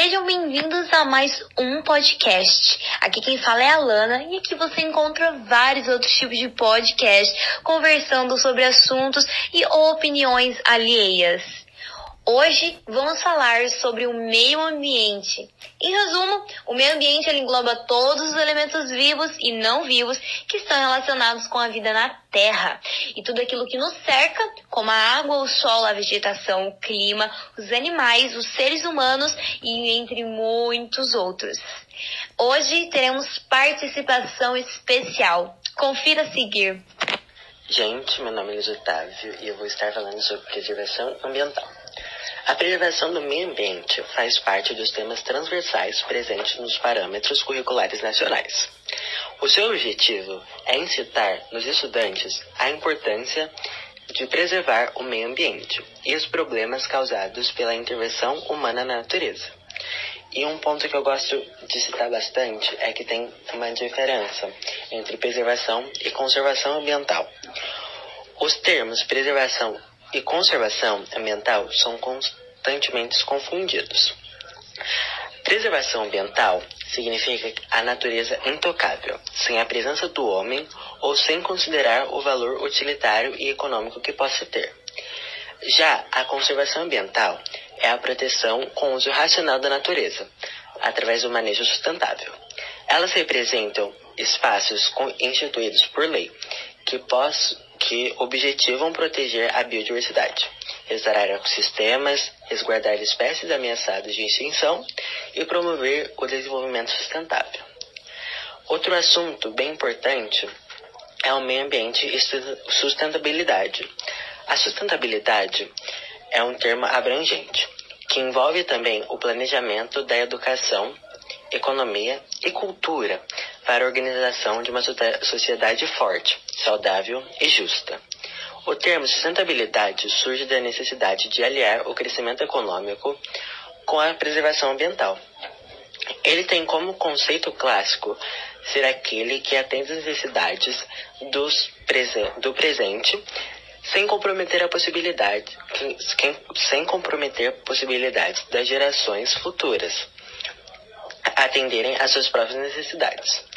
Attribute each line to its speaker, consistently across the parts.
Speaker 1: Sejam bem-vindos a mais um podcast. Aqui quem fala é a Lana e aqui você encontra vários outros tipos de podcast conversando sobre assuntos e opiniões alheias. Hoje vamos falar sobre o meio ambiente. Em resumo, o meio ambiente engloba todos os elementos vivos e não vivos que estão relacionados com a vida na Terra e tudo aquilo que nos cerca, como a água, o sol, a vegetação, o clima, os animais, os seres humanos e entre muitos outros. Hoje teremos participação especial. Confira a seguir.
Speaker 2: Gente, meu nome é Luiz Otávio e eu vou estar falando sobre preservação ambiental. A preservação do meio ambiente faz parte dos temas transversais presentes nos parâmetros curriculares nacionais. O seu objetivo é incitar nos estudantes a importância de preservar o meio ambiente e os problemas causados pela intervenção humana na natureza. E um ponto que eu gosto de citar bastante é que tem uma diferença entre preservação e conservação ambiental. Os termos preservação e conservação ambiental são constantemente confundidos. Preservação ambiental significa a natureza intocável, sem a presença do homem ou sem considerar o valor utilitário e econômico que possa ter. Já a conservação ambiental é a proteção com uso racional da natureza, através do manejo sustentável. Elas representam espaços instituídos por lei que, poss que objetivam proteger a biodiversidade, restaurar ecossistemas, resguardar espécies ameaçadas de extinção e promover o desenvolvimento sustentável. Outro assunto bem importante é o meio ambiente e sustentabilidade. A sustentabilidade é um termo abrangente, que envolve também o planejamento da educação, economia e cultura para a organização de uma sociedade forte, saudável e justa. O termo sustentabilidade surge da necessidade de aliar o crescimento econômico com a preservação ambiental. Ele tem como conceito clássico ser aquele que atende às necessidades presen do presente sem comprometer a possibilidade, sem comprometer possibilidades das gerações futuras atenderem às suas próprias necessidades.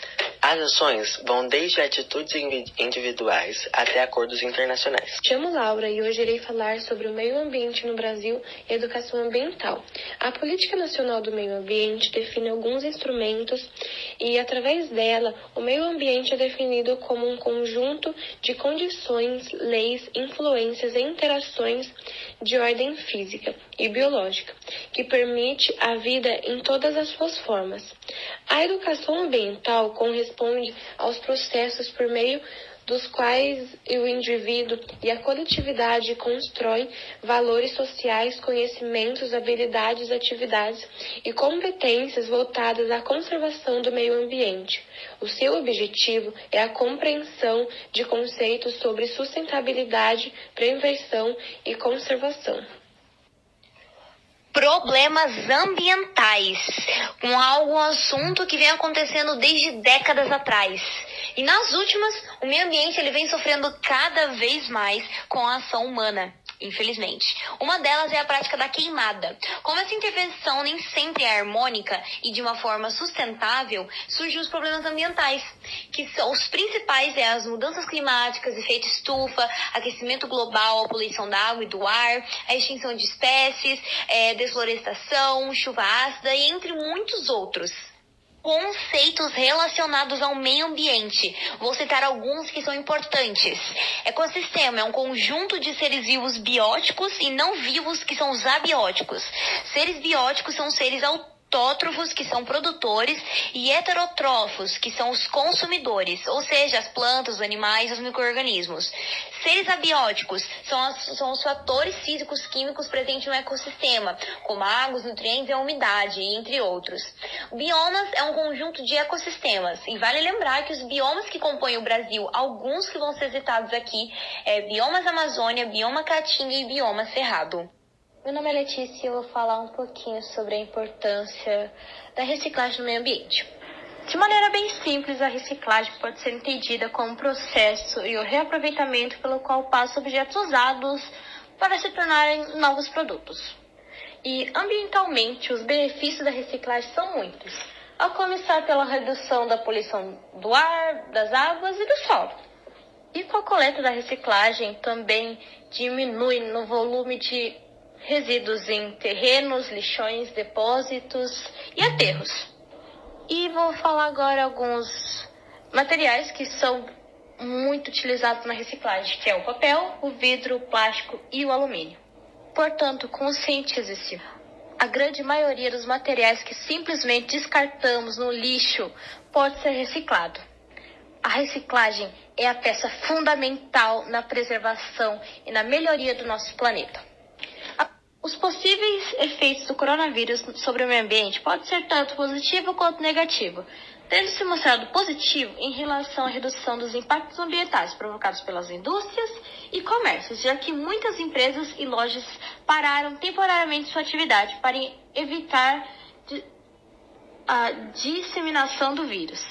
Speaker 2: As ações vão desde atitudes individuais até acordos internacionais.
Speaker 3: Chamo Laura e hoje irei falar sobre o meio ambiente no Brasil e educação ambiental. A Política Nacional do Meio Ambiente define alguns instrumentos e, através dela, o meio ambiente é definido como um conjunto de condições, leis, influências e interações de ordem física e biológica que permite a vida em todas as suas formas. A educação ambiental corresponde aos processos por meio dos quais o indivíduo e a coletividade constroem valores sociais, conhecimentos, habilidades, atividades e competências voltadas à conservação do meio ambiente. O seu objetivo é a compreensão de conceitos sobre sustentabilidade, prevenção e conservação
Speaker 1: problemas ambientais, com algo assunto que vem acontecendo desde décadas atrás. E nas últimas, o meio ambiente ele vem sofrendo cada vez mais com a ação humana infelizmente. Uma delas é a prática da queimada. Como essa intervenção nem sempre é harmônica e de uma forma sustentável, surgem os problemas ambientais, que são os principais é as mudanças climáticas, efeito estufa, aquecimento global, a poluição da água e do ar, a extinção de espécies, é, desflorestação, chuva ácida e entre muitos outros conceitos relacionados ao meio ambiente. Vou citar alguns que são importantes. Ecossistema é um conjunto de seres vivos bióticos e não vivos que são os abióticos. Seres bióticos são seres autônomos autótrofos, que são produtores, e heterótrofos, que são os consumidores, ou seja, as plantas, os animais, os micro-organismos. Seres abióticos são, as, são os fatores físicos químicos presentes no ecossistema, como água, os nutrientes e a umidade, entre outros. Biomas é um conjunto de ecossistemas, e vale lembrar que os biomas que compõem o Brasil, alguns que vão ser citados aqui, é biomas Amazônia, bioma Caatinga e bioma Cerrado.
Speaker 4: Meu nome é Letícia e eu vou falar um pouquinho sobre a importância da reciclagem no meio ambiente. De maneira bem simples, a reciclagem pode ser entendida como um processo e o reaproveitamento pelo qual passam objetos usados para se tornarem novos produtos. E ambientalmente, os benefícios da reciclagem são muitos, a começar pela redução da poluição do ar, das águas e do solo. E com a coleta da reciclagem também diminui no volume de resíduos em terrenos, lixões, depósitos e aterros. E vou falar agora alguns materiais que são muito utilizados na reciclagem, que é o papel, o vidro, o plástico e o alumínio. Portanto, conscientize-se. A grande maioria dos materiais que simplesmente descartamos no lixo pode ser reciclado. A reciclagem é a peça fundamental na preservação e na melhoria do nosso planeta. Os possíveis efeitos do coronavírus sobre o meio ambiente podem ser tanto positivo quanto negativo, tendo se mostrado positivo em relação à redução dos impactos ambientais provocados pelas indústrias e comércios, já que muitas empresas e lojas pararam temporariamente sua atividade para evitar a disseminação do vírus.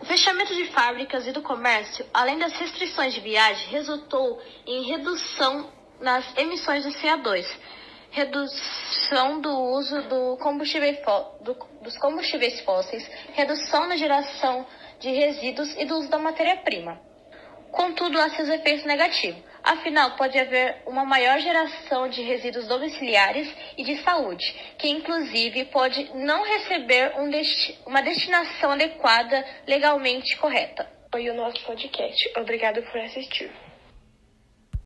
Speaker 4: O fechamento de fábricas e do comércio, além das restrições de viagem, resultou em redução nas emissões de CO2, redução do uso do combustível, do, dos combustíveis fósseis, redução na geração de resíduos e do uso da matéria-prima. Contudo, há seus efeitos negativos. Afinal, pode haver uma maior geração de resíduos domiciliares e de saúde, que inclusive pode não receber um desti uma destinação adequada legalmente correta.
Speaker 3: Foi o nosso podcast. Obrigado por assistir.